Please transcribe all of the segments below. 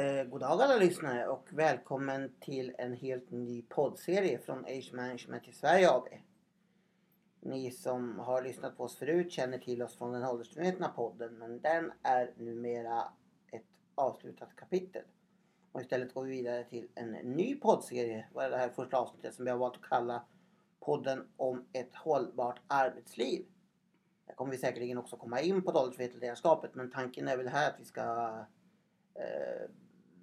Eh, god dag alla lyssnare och välkommen till en helt ny poddserie från Age Management i Sverige AB. Ni som har lyssnat på oss förut känner till oss från den åldersmedvetna podden men den är numera ett avslutat kapitel. Och istället går vi vidare till en ny poddserie, vad är det här första avsnittet som vi har valt att kalla podden om ett hållbart arbetsliv. Där kommer vi säkerligen också komma in på åldersvetenskapet men tanken är väl här att vi ska eh,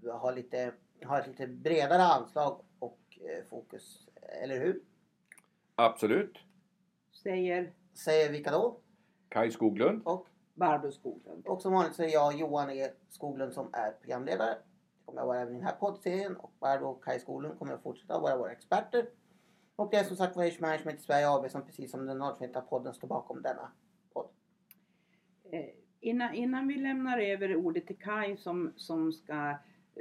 ha, lite, ha ett lite bredare anslag och eh, fokus. Eller hur? Absolut. Säger Säger vilka då? Kai Skoglund. Och, Barbro Skoglund. och som vanligt så är jag Johan E Skoglund som är programledare. Det kommer jag vara även i den här poddserien och Barbro och Kaj Skoglund kommer att fortsätta vara våra experter. Och det är som sagt var Age Management i Sverige AB som precis som den Nordsvenska podden står bakom denna podd. Eh, innan, innan vi lämnar över ordet till Kai som, som ska eh,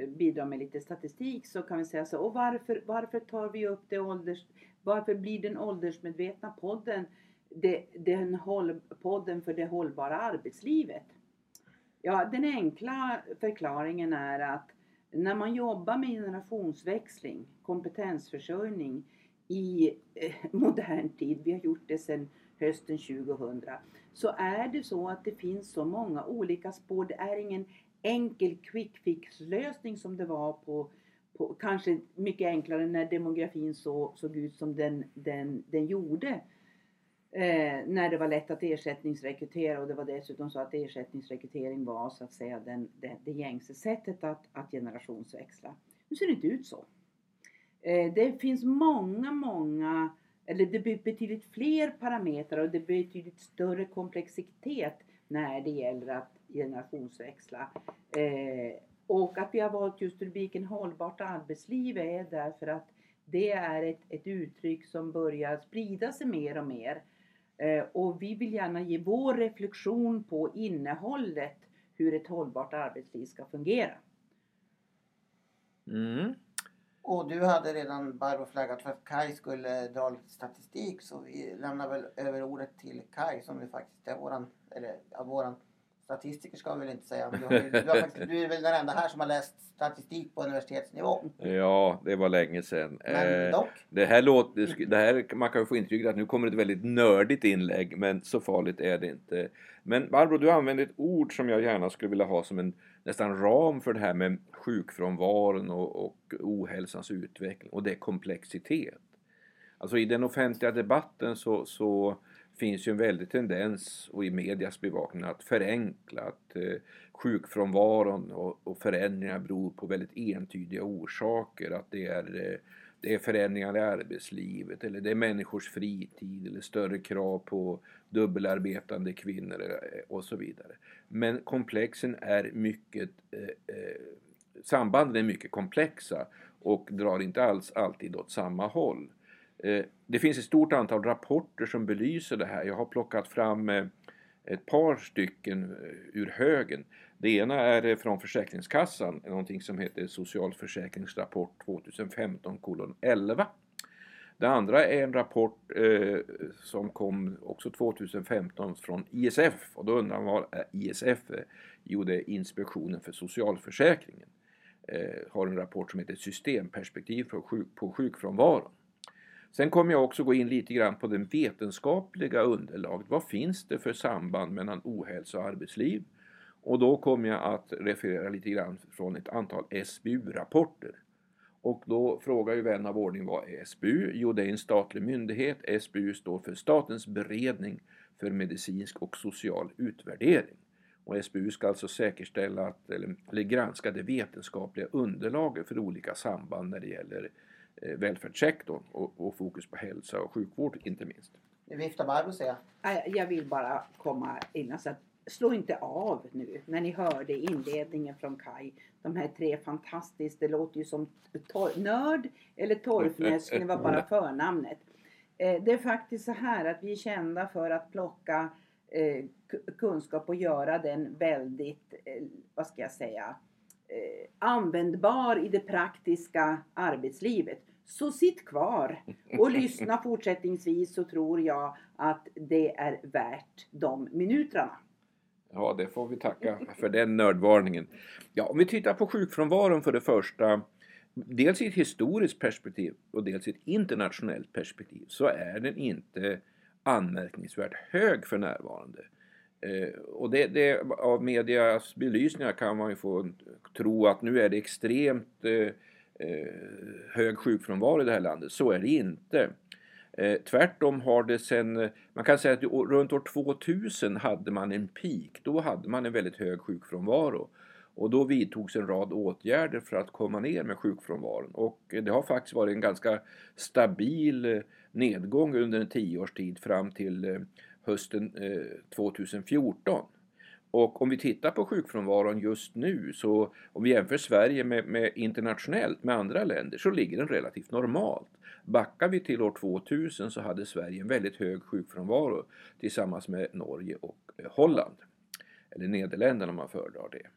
bidra med lite statistik så kan vi säga så. Och varför, varför tar vi upp det ålders... Varför blir den åldersmedvetna podden det, den håll, podden för det hållbara arbetslivet? Ja, den enkla förklaringen är att när man jobbar med generationsväxling, kompetensförsörjning i eh, modern tid, vi har gjort det sedan hösten 2000, så är det så att det finns så många olika spår. Det är ingen enkel quick fix lösning som det var på, på kanske mycket enklare när demografin så, såg ut som den, den, den gjorde. Eh, när det var lätt att ersättningsrekrytera och det var dessutom så att ersättningsrekrytering var så att säga den, det, det gängse sättet att, att generationsväxla. Nu ser det inte ut så. Eh, det finns många, många, eller det blir betydligt fler parametrar och det blir betydligt större komplexitet när det gäller att generationsväxla. Eh, och att vi har valt just rubriken hållbart arbetsliv är därför att det är ett, ett uttryck som börjar sprida sig mer och mer. Eh, och vi vill gärna ge vår reflektion på innehållet hur ett hållbart arbetsliv ska fungera. Mm. Och du hade redan Barbro flaggat för att Kai skulle dra lite statistik så vi lämnar väl över ordet till Kai som ju faktiskt är våran, eller ja, våran statistiker ska vi väl inte säga. Du, har, du, har faktiskt, du är väl den enda här som har läst statistik på universitetsnivå. Ja, det var länge sedan. Men Eh, dock. det här låter, det här, man kan ju få intrycket att nu kommer ett väldigt nördigt inlägg, men så farligt är det inte. Men Barbro, du använder ett ord som jag gärna skulle vilja ha som en nästan ram för det här med sjukfrånvaron och, och ohälsans utveckling och det är komplexitet. Alltså i den offentliga debatten så, så finns ju en väldig tendens och i medias bevakning att förenkla att eh, sjukfrånvaron och, och förändringar beror på väldigt entydiga orsaker. Att det är, eh, det är förändringar i arbetslivet eller det är människors fritid eller större krav på dubbelarbetande kvinnor eh, och så vidare. Men komplexen är mycket eh, eh, sambanden är mycket komplexa och drar inte alls alltid åt samma håll. Eh, det finns ett stort antal rapporter som belyser det här. Jag har plockat fram eh, ett par stycken eh, ur högen. Det ena är från Försäkringskassan, någonting som heter Socialförsäkringsrapport 2015 11. Det andra är en rapport eh, som kom också 2015 från ISF och då undrar man vad är ISF? Jo, det är Inspektionen för socialförsäkringen. Eh, har en rapport som heter Systemperspektiv på, sjuk, på sjukfrånvaron. Sen kommer jag också gå in lite grann på den vetenskapliga underlaget. Vad finns det för samband mellan ohälsa och arbetsliv? Och då kommer jag att referera lite grann från ett antal SBU-rapporter. Och då frågar ju vän av ordning vad är SBU? Jo, det är en statlig myndighet. SBU står för Statens beredning för medicinsk och social utvärdering. Och SBU ska alltså säkerställa att, eller, eller granska det vetenskapliga underlaget för olika samband när det gäller eh, välfärdssektorn och, och fokus på hälsa och sjukvård inte minst. Nu viftar Barbro ser jag. Jag vill bara komma in så att slå inte av nu när ni hörde inledningen från Kai. De här tre fantastiskt, det låter ju som tor- nörd eller torfnäsk, det var bara förnamnet. Eh, Det är faktiskt så här att vi är kända för att plocka eh, ku- kunskap och göra den väldigt, eh, vad ska jag säga, eh, användbar i det praktiska arbetslivet. Så sitt kvar och lyssna fortsättningsvis så tror jag att det är värt de minuterna. Ja, det får vi tacka för den nördvarningen. Ja, om vi tittar på sjukfrånvaron för det första. Dels i ett historiskt perspektiv och dels i ett internationellt perspektiv så är den inte anmärkningsvärt hög för närvarande. Eh, och det, det, av medias belysningar kan man ju få tro att nu är det extremt eh, eh, Eh, hög sjukfrånvaro i det här landet. Så är det inte. Eh, tvärtom har det sen, man kan säga att runt år 2000 hade man en peak. Då hade man en väldigt hög sjukfrånvaro. Och då vidtogs en rad åtgärder för att komma ner med sjukfrånvaron. Och det har faktiskt varit en ganska stabil eh, nedgång under en tioårstid fram till eh, hösten 2014. Och om vi tittar på sjukfrånvaron just nu så om vi jämför Sverige med, med, internationellt med andra länder så ligger den relativt normalt. Backar vi till år 2000 så hade Sverige en väldigt hög sjukfrånvaro tillsammans med Norge och eh, Holland. Eller Nederländerna om man föredrar det.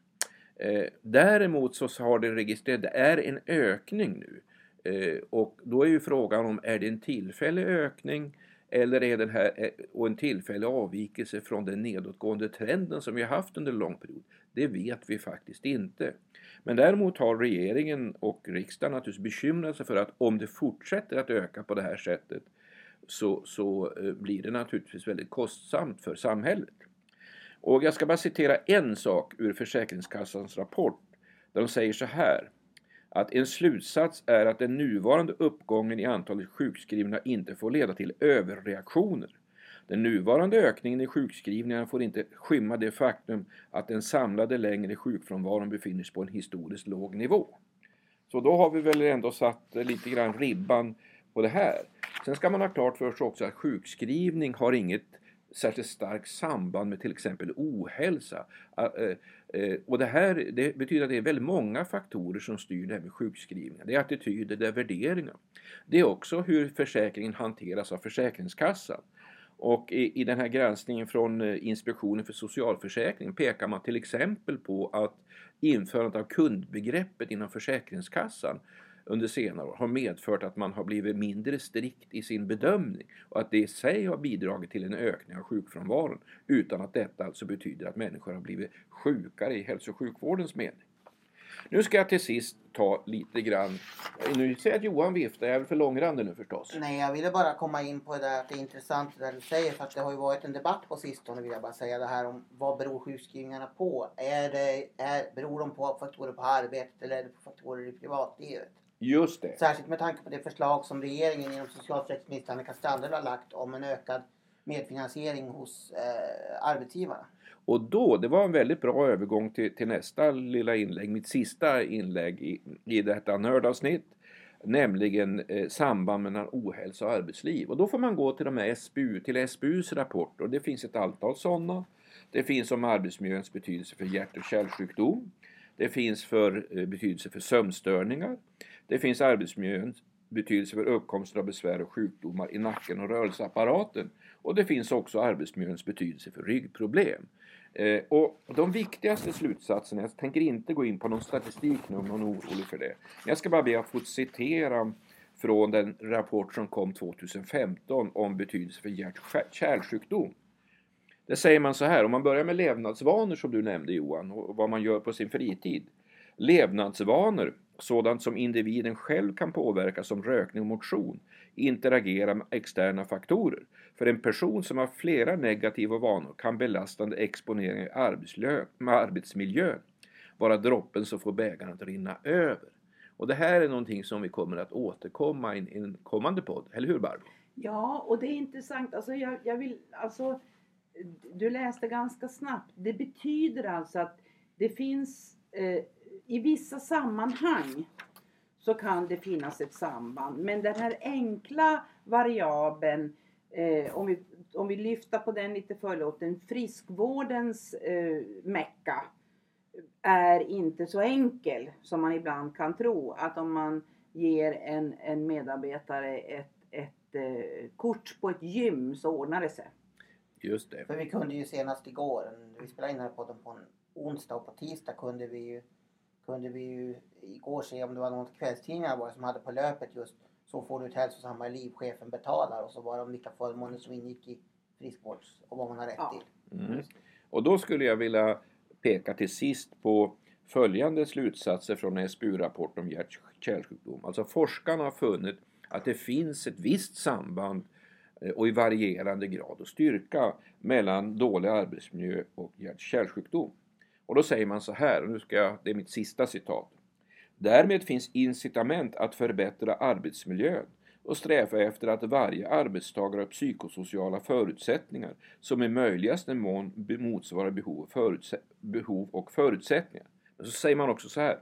Eh, däremot så har det registrerats, det är en ökning nu. Eh, och då är ju frågan om är det en tillfällig ökning eller är den här eh, och en tillfällig avvikelse från den nedåtgående trenden som vi har haft under en lång period? Det vet vi faktiskt inte. Men däremot har regeringen och riksdagen naturligtvis bekymrat sig för att om det fortsätter att öka på det här sättet så, så eh, blir det naturligtvis väldigt kostsamt för samhället. Och jag ska bara citera en sak ur Försäkringskassans rapport. Där de säger så här att en slutsats är att den nuvarande uppgången i antalet sjukskrivna inte får leda till överreaktioner. Den nuvarande ökningen i sjukskrivningarna får inte skymma det faktum att den samlade längre sjukfrånvaron befinner sig på en historiskt låg nivå. Så då har vi väl ändå satt lite grann ribban på det här. Sen ska man ha klart för sig också att sjukskrivning har inget särskilt starkt samband med till exempel ohälsa. Eh, Eh, och det här det betyder att det är väldigt många faktorer som styr det här med sjukskrivningar. Det är attityder, det är värderingar. Det är också hur försäkringen hanteras av Försäkringskassan. Och i, i den här granskningen från eh, Inspektionen för socialförsäkringen pekar man till exempel på att införandet av kundbegreppet inom Försäkringskassan under senare år har medfört att man har blivit mindre strikt i sin bedömning och att det i sig har bidragit till en ökning av sjukfrånvaron utan att detta alltså betyder att människor har blivit sjukare i hälso och sjukvårdens mening. Nu ska jag till sist ta lite grann, nu ser jag att Johan viftar, jag är väl för långrandig nu förstås? Nej, jag ville bara komma in på det där att det är intressant det där du säger för att det har ju varit en debatt på sistone vill jag bara säga det här om vad beror sjukskrivningarna på? Är det, är, beror de på faktorer på arbetet eller är det på faktorer i privatlivet? Just det. Särskilt med tanke på det förslag som regeringen genom socialförsäkringsminister Annika Strandhäll har lagt om en ökad medfinansiering hos eh, arbetsgivarna. Och då, det var en väldigt bra övergång till, till nästa lilla inlägg, mitt sista inlägg i, i detta nördavsnitt. Nämligen eh, samband mellan ohälsa och arbetsliv. Och då får man gå till, de här SBU, till SBUs rapport och det finns ett antal sådana. Det finns om arbetsmiljöns betydelse för hjärt och kärlsjukdom. Det finns för eh, betydelse för sömnstörningar. Det finns arbetsmiljöns betydelse för uppkomsten av besvär och sjukdomar i nacken och rörelseapparaten. Och det finns också arbetsmiljöns betydelse för ryggproblem. Eh, och de viktigaste slutsatserna, jag tänker inte gå in på någon statistik nu om någon är orolig för det. Jag ska bara be att få citera från den rapport som kom 2015 om betydelse för hjärt-kärlsjukdom. Där säger man så här, om man börjar med levnadsvanor som du nämnde Johan och vad man gör på sin fritid. Levnadsvanor, sådant som individen själv kan påverka som rökning och motion, interagerar med externa faktorer. För en person som har flera negativa vanor kan belastande exponering med arbetsmiljön vara droppen som får bägaren att rinna över. Och det här är någonting som vi kommer att återkomma i en kommande podd, eller hur Barbro? Ja, och det är intressant. Alltså jag, jag vill, alltså, du läste ganska snabbt. Det betyder alltså att det finns eh, i vissa sammanhang så kan det finnas ett samband. Men den här enkla variabeln, eh, om, vi, om vi lyfter på den lite förlåten, friskvårdens eh, mecka är inte så enkel som man ibland kan tro. Att om man ger en, en medarbetare ett, ett eh, kort på ett gym så ordnar det sig. Just det. För vi kunde ju senast igår, vi spelade in den här podden på en onsdag och på tisdag kunde vi ju kunde vi ju igår se om det var någon kvällstidningar var som hade på löpet just så får du ett hälsosammare liv, chefen betalar och så var det om vilka förmåner som ingick i friskvårds och vad man har rätt Ja. till. Mm. Och då skulle jag vilja peka till sist på följande slutsatser från en SBU-rapport om hjärt-kärlsjukdom. Alltså forskarna har funnit att det finns ett visst samband eh, och i varierande grad och styrka mellan dålig arbetsmiljö och hjärt-kärlsjukdom. Och då säger man så här, och nu ska jag, det är mitt sista citat. Därmed finns incitament att förbättra arbetsmiljön och sträva efter att varje arbetstagare har psykosociala förutsättningar som i möjligaste mån motsvarar behov och, behov och förutsättningar. Men så säger man också så här.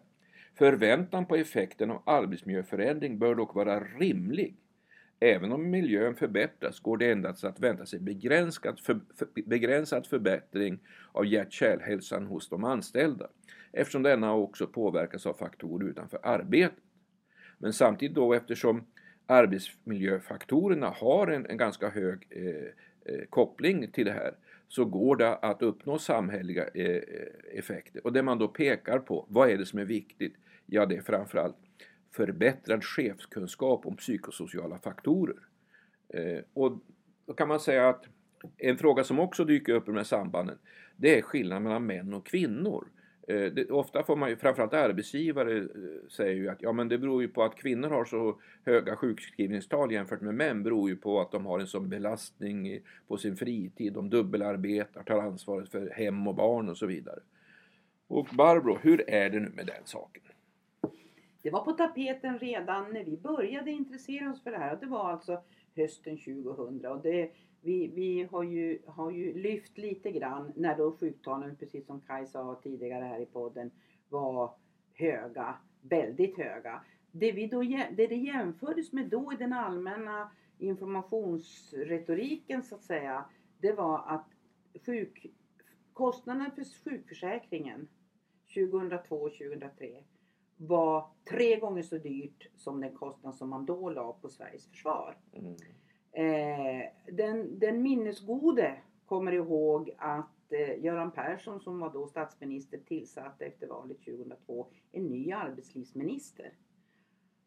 Förväntan på effekten av arbetsmiljöförändring bör dock vara rimlig. Även om miljön förbättras går det endast att vänta sig begränsad, för, för, begränsad förbättring av hjärt-kärlhälsan hos de anställda eftersom denna också påverkas av faktorer utanför arbetet. Men samtidigt då eftersom arbetsmiljöfaktorerna har en, en ganska hög eh, eh, koppling till det här så går det att uppnå samhälleliga eh, effekter. Och det man då pekar på, vad är det som är viktigt? Ja, det är framförallt förbättrad chefskunskap om psykosociala faktorer. Eh, och då kan man säga att en fråga som också dyker upp i de här sambanden det är skillnaden mellan män och kvinnor. Eh, det, ofta får man ju, framförallt arbetsgivare eh, säger ju att ja men det beror ju på att kvinnor har så höga sjukskrivningstal jämfört med män beror ju på att de har en sån belastning på sin fritid, de dubbelarbetar, tar ansvaret för hem och barn och så vidare. Och Barbro, hur är det nu med den saken? Det var på tapeten redan när vi började intressera oss för det här. Det var alltså hösten 2000 och det, vi, vi har, ju, har ju lyft lite grann när då sjuktalen, precis som Kaj sa tidigare här i podden, var höga, väldigt höga. Det, vi då, det det jämfördes med då i den allmänna informationsretoriken så att säga, det var att sjuk, kostnaden för sjukförsäkringen 2002-2003 var tre gånger så dyrt som den kostnad som man då la på Sveriges försvar. Mm. Eh, den, den minnesgode kommer ihåg att eh, Göran Persson som var då statsminister tillsatte efter valet 2002 en ny arbetslivsminister.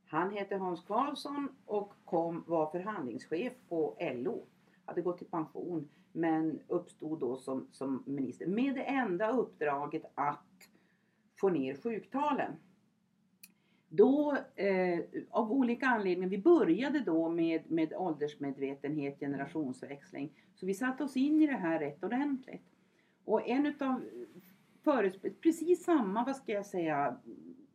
Han hette Hans Karlsson och kom, var förhandlingschef på LO. Hade gått i pension men uppstod då som, som minister med det enda uppdraget att få ner sjuktalen. Då, eh, av olika anledningar, vi började då med, med åldersmedvetenhet, generationsväxling. Så vi satte oss in i det här rätt ordentligt. Och en utav, precis samma, vad ska jag säga,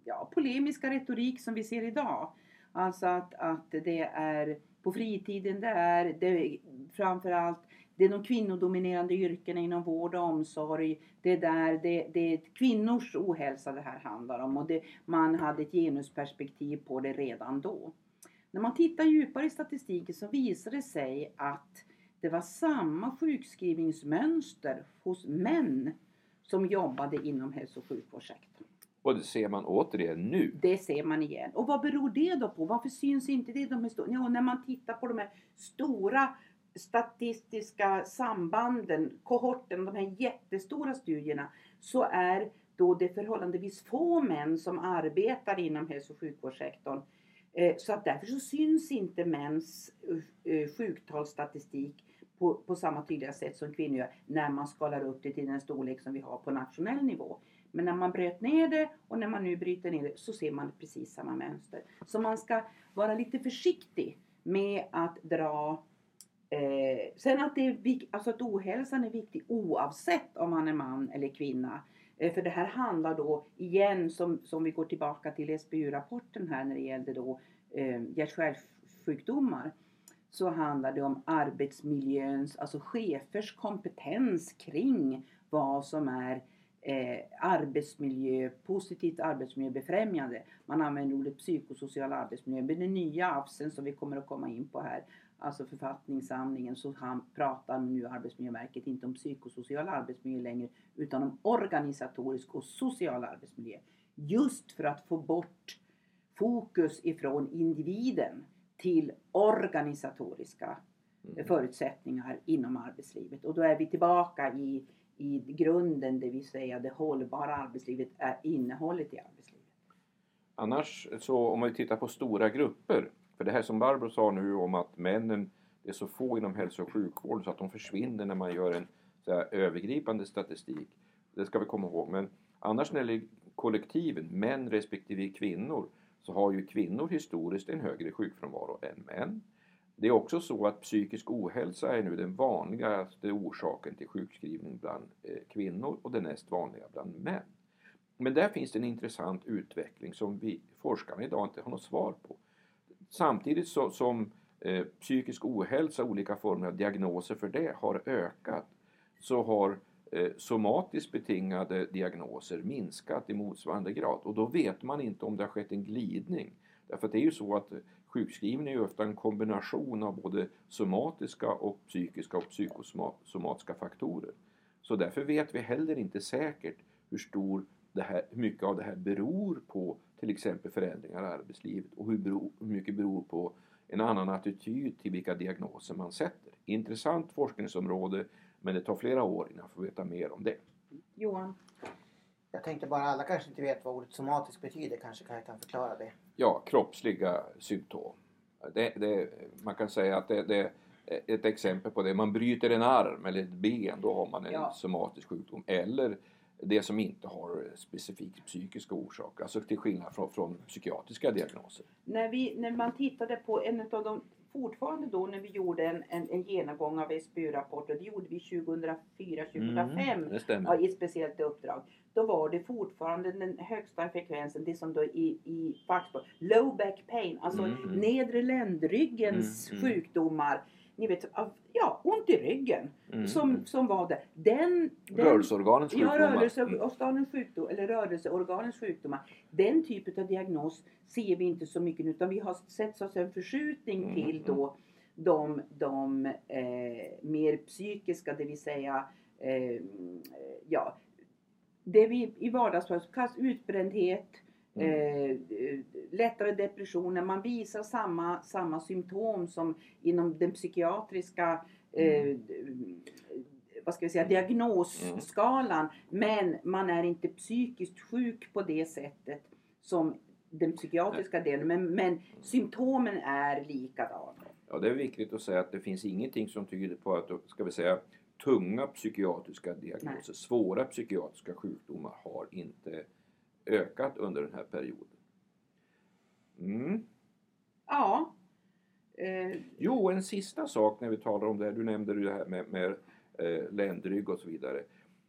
ja, polemiska retorik som vi ser idag. Alltså att, att det är på fritiden, det är, det är framförallt det är de kvinnodominerande yrkena inom vård och omsorg. Det är där det, det är kvinnors ohälsa det här handlar om och det, man hade ett genusperspektiv på det redan då. När man tittar djupare i statistiken så visar det sig att det var samma sjukskrivningsmönster hos män som jobbade inom hälso och sjukvårdssektorn. Och det ser man återigen nu. Det ser man igen. Och vad beror det då på? Varför syns inte det? De här ja, när man tittar på de här stora statistiska sambanden, kohorten, de här jättestora studierna, så är då det förhållandevis få män som arbetar inom hälso och sjukvårdssektorn. Eh, så att därför så syns inte mäns eh, eh, sjuktalsstatistik på, på samma tydliga sätt som kvinnor gör när man skalar upp det till den storlek som vi har på nationell nivå. Men när man bröt ner det och när man nu bryter ner det så ser man precis samma mönster. Så man ska vara lite försiktig med att dra Eh, sen att, det är, alltså att ohälsan är viktig oavsett om man är man eller kvinna. Eh, för det här handlar då igen, som, som vi går tillbaka till SBU-rapporten här när det gällde då eh, hjärt-kärlsjukdomar. Så handlar det om arbetsmiljöns, alltså chefers kompetens kring vad som är eh, arbetsmiljö, positivt arbetsmiljöbefrämjande. Man använder ordet psykosocial arbetsmiljö. Men den nya AFSen som vi kommer att komma in på här alltså författningssamlingen, så han pratar nu Arbetsmiljöverket inte om psykosocial arbetsmiljö längre utan om organisatorisk och social arbetsmiljö. Just för att få bort fokus ifrån individen till organisatoriska mm. förutsättningar inom arbetslivet. Och då är vi tillbaka i, i grunden, det vill säga det hållbara arbetslivet är innehållet i arbetslivet. Annars så om man tittar på stora grupper för det här som Barbro sa nu om att männen, det är så få inom hälso och sjukvården så att de försvinner när man gör en så här, övergripande statistik. Det ska vi komma ihåg. Men annars när det gäller kollektiven, män respektive kvinnor, så har ju kvinnor historiskt en högre sjukfrånvaro än män. Det är också så att psykisk ohälsa är nu den vanligaste orsaken till sjukskrivning bland eh, kvinnor och den näst vanliga bland män. Men där finns det en intressant utveckling som vi forskarna idag inte har något svar på. Samtidigt så, som eh, psykisk ohälsa, olika former av diagnoser för det har ökat så har eh, somatiskt betingade diagnoser minskat i motsvarande grad och då vet man inte om det har skett en glidning. Därför att det är ju så att eh, sjukskrivning är ju ofta en kombination av både somatiska och psykiska och psykosomatiska faktorer. Så därför vet vi heller inte säkert hur stor det här, hur mycket av det här beror på till exempel förändringar i arbetslivet och hur, beror, hur mycket beror på en annan attityd till vilka diagnoser man sätter. Intressant forskningsområde men det tar flera år innan jag får veta mer om det. Johan? Jag tänkte bara, alla kanske inte vet vad ordet somatisk betyder. Kanske kan jag kan förklara det. Ja, kroppsliga symptom. Det, det, man kan säga att det, det är ett exempel på det. Man bryter en arm eller ett ben, då har man en ja. somatisk sjukdom. Eller det som inte har specifikt psykiska orsaker, alltså till skillnad från, från psykiatriska diagnoser. När, vi, när man tittade på en av de fortfarande då när vi gjorde en, en, en genomgång av SBU-rapporter, det gjorde vi 2004-2005 mm, ja, i ett speciellt uppdrag. Då var det fortfarande den högsta frekvensen, det som då i, i fackspråk, low back pain, alltså mm, mm. nedre ländryggens mm, mm. sjukdomar ni vet, av, ja, ont i ryggen mm. som, mm. som var det. Den, den, rörelseorganens sjukdomar. Ja, rörelseorganens sjukdom, eller rörelseorganens sjukdomar. Den typen av diagnos ser vi inte så mycket nu utan vi har sett oss en förskjutning mm. till då de, de eh, mer psykiska, det vill säga eh, ja, det vi i vardagsfall kallas utbrändhet, Mm. Eh, lättare depressioner, man visar samma, samma symptom som inom den psykiatriska eh, mm. vad ska vi säga, diagnosskalan. Mm. Men man är inte psykiskt sjuk på det sättet som den psykiatriska delen. Men, men symptomen är likadana. Ja, det är viktigt att säga att det finns ingenting som tyder på att, ska vi säga, tunga psykiatriska diagnoser, Nej. svåra psykiatriska sjukdomar har inte ökat under den här perioden. Mm. Ja. Eh. Jo, en sista sak när vi talar om det här. Du nämnde det här med, med eh, ländrygg och så vidare.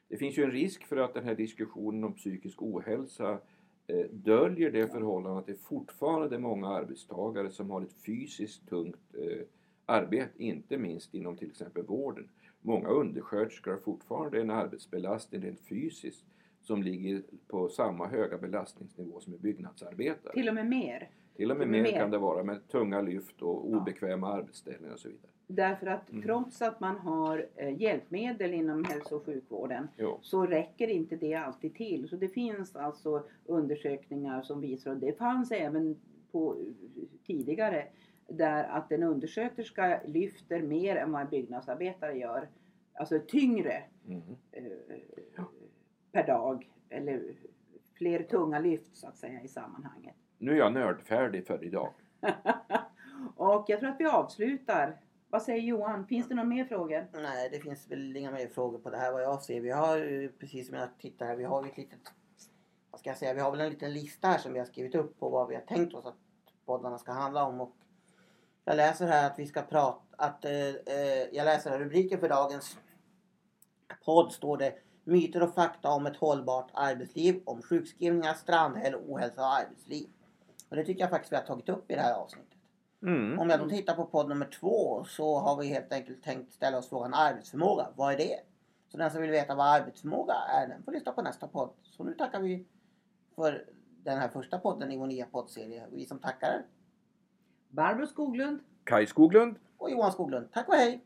Det finns ju en risk för att den här diskussionen om psykisk ohälsa eh, döljer det förhållandet att det fortfarande är många arbetstagare som har ett fysiskt tungt eh, arbete, inte minst inom till exempel vården. Många undersköterskor har fortfarande en arbetsbelastning rent fysiskt som ligger på samma höga belastningsnivå som en byggnadsarbetare. Till och med mer? Till och med, mer, mer, kan det vara med tunga lyft och obekväma ja. arbetsställningar och så vidare. Därför att mm. trots att man har eh, hjälpmedel inom hälso och sjukvården jo. så räcker inte det alltid till. Så det finns alltså undersökningar som visar, och det fanns även på, tidigare, där att en undersköterska lyfter mer än vad en byggnadsarbetare gör. Alltså tyngre. Mm. Eh, ja per dag eller fler tunga lyft så att säga i sammanhanget. Nu är jag nördfärdig för idag. och jag tror att vi avslutar. Vad säger Johan? Finns det några mer frågor? Nej, det finns väl inga mer frågor på det här vad jag ser. Vi har precis som jag tittar här, vi har ett litet, vad ska jag säga, vi har väl en liten lista här som vi har skrivit upp på vad vi har tänkt oss att poddarna ska handla om. Och jag läser här att vi ska prata, att eh, eh jag läser här rubriken för dagens podd står det Myter och fakta om ett hållbart arbetsliv, om sjukskrivningar, strandhäll, ohälsa och arbetsliv. Och det tycker jag faktiskt vi har tagit upp i det här avsnittet. Mm. Om jag då tittar på podd nummer två så har vi helt enkelt tänkt ställa oss frågan arbetsförmåga. Vad är det? Så den som vill veta vad arbetsförmåga är den får lyssna på nästa podd. Så nu tackar vi för den här första podden i vår nya poddserie. Vi som tackar Barbro Skoglund. Kai Skoglund. Och Johan Skoglund. Tack och hej!